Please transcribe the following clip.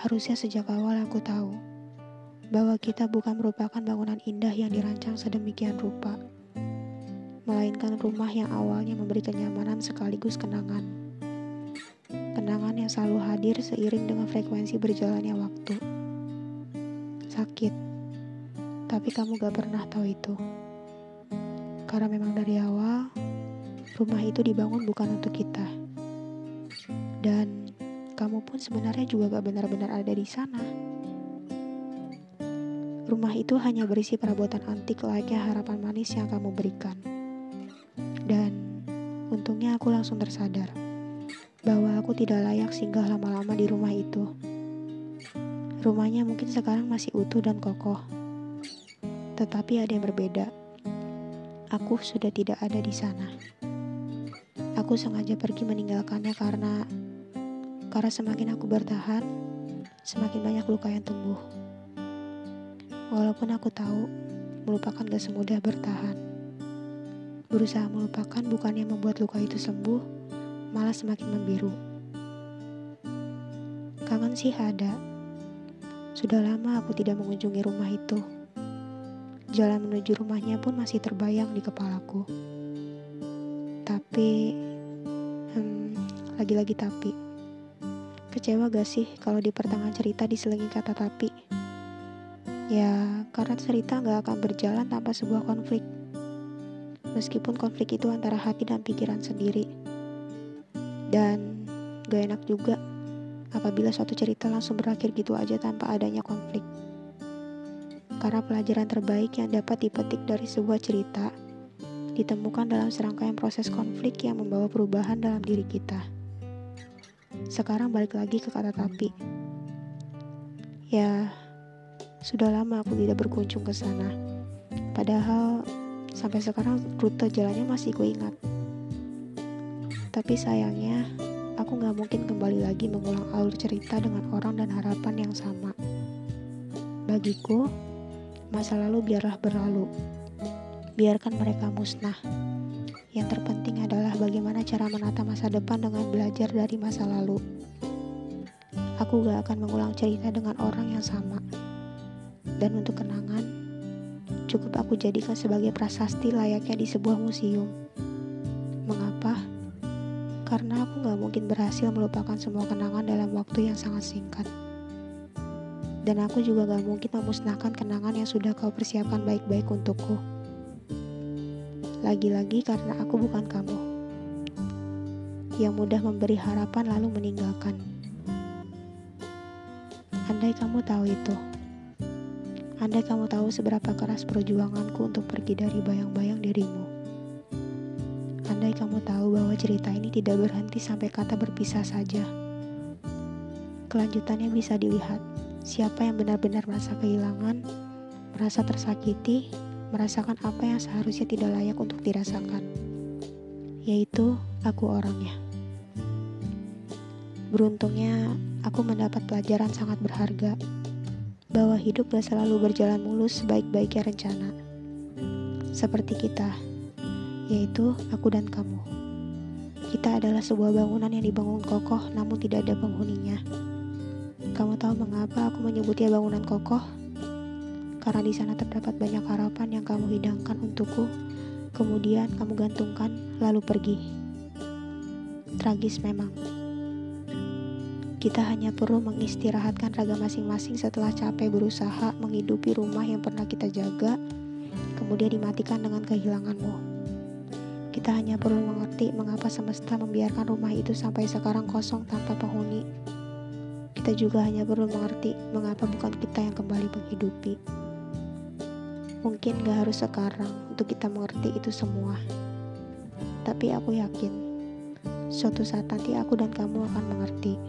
Harusnya sejak awal aku tahu bahwa kita bukan merupakan bangunan indah yang dirancang sedemikian rupa, melainkan rumah yang awalnya memberi kenyamanan sekaligus kenangan. Kenangan yang selalu hadir seiring dengan frekuensi berjalannya waktu. Sakit, tapi kamu gak pernah tahu itu. Karena memang dari awal, rumah itu dibangun bukan untuk kita. Dan kamu pun sebenarnya juga gak benar-benar ada di sana. Rumah itu hanya berisi perabotan antik layaknya harapan manis yang kamu berikan. Dan untungnya aku langsung tersadar bahwa aku tidak layak singgah lama-lama di rumah itu. Rumahnya mungkin sekarang masih utuh dan kokoh. Tetapi ada yang berbeda. Aku sudah tidak ada di sana. Aku sengaja pergi meninggalkannya karena karena semakin aku bertahan, semakin banyak luka yang tumbuh. Walaupun aku tahu, melupakan gak semudah bertahan. Berusaha melupakan bukannya membuat luka itu sembuh, malah semakin membiru. Kangen sih ada. Sudah lama aku tidak mengunjungi rumah itu. Jalan menuju rumahnya pun masih terbayang di kepalaku. Tapi, hmm, lagi-lagi tapi. Kecewa gak sih kalau di pertengahan cerita diselingi kata tapi? Ya, karena cerita nggak akan berjalan tanpa sebuah konflik. Meskipun konflik itu antara hati dan pikiran sendiri. Dan gak enak juga apabila suatu cerita langsung berakhir gitu aja tanpa adanya konflik. Karena pelajaran terbaik yang dapat dipetik dari sebuah cerita ditemukan dalam serangkaian proses konflik yang membawa perubahan dalam diri kita. Sekarang balik lagi ke kata tapi. Ya, sudah lama aku tidak berkunjung ke sana. Padahal sampai sekarang rute jalannya masih kuingat. Tapi sayangnya, aku gak mungkin kembali lagi mengulang alur cerita dengan orang dan harapan yang sama. Bagiku, masa lalu biarlah berlalu. Biarkan mereka musnah. Yang terpenting adalah bagaimana cara menata masa depan dengan belajar dari masa lalu. Aku gak akan mengulang cerita dengan orang yang sama dan untuk kenangan, cukup aku jadikan sebagai prasasti layaknya di sebuah museum. Mengapa? Karena aku gak mungkin berhasil melupakan semua kenangan dalam waktu yang sangat singkat. Dan aku juga gak mungkin memusnahkan kenangan yang sudah kau persiapkan baik-baik untukku. Lagi-lagi karena aku bukan kamu. Yang mudah memberi harapan lalu meninggalkan. Andai kamu tahu itu. Andai kamu tahu seberapa keras perjuanganku untuk pergi dari bayang-bayang dirimu. Andai kamu tahu bahwa cerita ini tidak berhenti sampai kata berpisah saja. Kelanjutannya bisa dilihat. Siapa yang benar-benar merasa kehilangan, merasa tersakiti, merasakan apa yang seharusnya tidak layak untuk dirasakan. Yaitu aku orangnya. Beruntungnya, aku mendapat pelajaran sangat berharga bahwa hidup gak selalu berjalan mulus sebaik-baiknya rencana. Seperti kita, yaitu aku dan kamu. Kita adalah sebuah bangunan yang dibangun kokoh namun tidak ada penghuninya. Kamu tahu mengapa aku menyebutnya bangunan kokoh? Karena di sana terdapat banyak harapan yang kamu hidangkan untukku, kemudian kamu gantungkan lalu pergi. Tragis memang. Kita hanya perlu mengistirahatkan raga masing-masing setelah capek berusaha menghidupi rumah yang pernah kita jaga, kemudian dimatikan dengan kehilanganmu. Kita hanya perlu mengerti mengapa semesta membiarkan rumah itu sampai sekarang kosong tanpa penghuni. Kita juga hanya perlu mengerti mengapa bukan kita yang kembali menghidupi. Mungkin gak harus sekarang untuk kita mengerti itu semua. Tapi aku yakin, suatu saat nanti aku dan kamu akan mengerti.